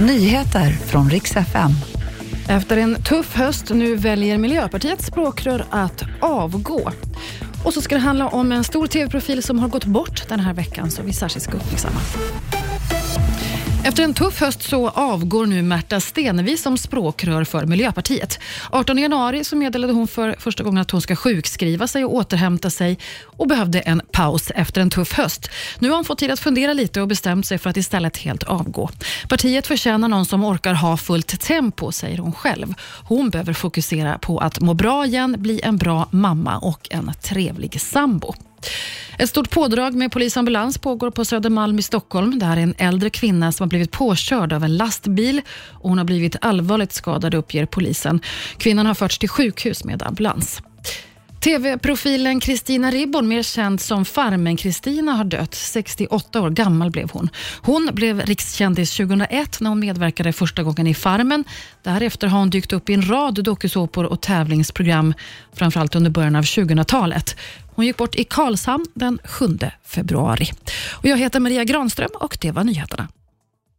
Nyheter från riks FM. Efter en tuff höst nu väljer Miljöpartiets språkrör att avgå. Och så ska det handla om en stor tv-profil som har gått bort den här veckan som vi särskilt ska uppmärksamma. Efter en tuff höst så avgår nu Märta Stenevi som språkrör för Miljöpartiet. 18 januari så meddelade hon för första gången att hon ska sjukskriva sig och återhämta sig och behövde en paus efter en tuff höst. Nu har hon fått tid att fundera lite och bestämt sig för att istället helt avgå. Partiet förtjänar någon som orkar ha fullt tempo, säger hon själv. Hon behöver fokusera på att må bra igen, bli en bra mamma och en trevlig sambo. Ett stort pådrag med polisambulans pågår på Södermalm i Stockholm. Det här är en äldre kvinna som har blivit påkörd av en lastbil och hon har blivit allvarligt skadad uppger polisen. Kvinnan har förts till sjukhus med ambulans. TV-profilen Kristina Ribbon, mer känd som Farmen-Kristina, har dött. 68 år gammal blev hon. Hon blev rikskändis 2001 när hon medverkade första gången i Farmen. Därefter har hon dykt upp i en rad dokusåpor och tävlingsprogram, framförallt under början av 2000-talet. Hon gick bort i Karlshamn den 7 februari. Och jag heter Maria Granström och det var nyheterna.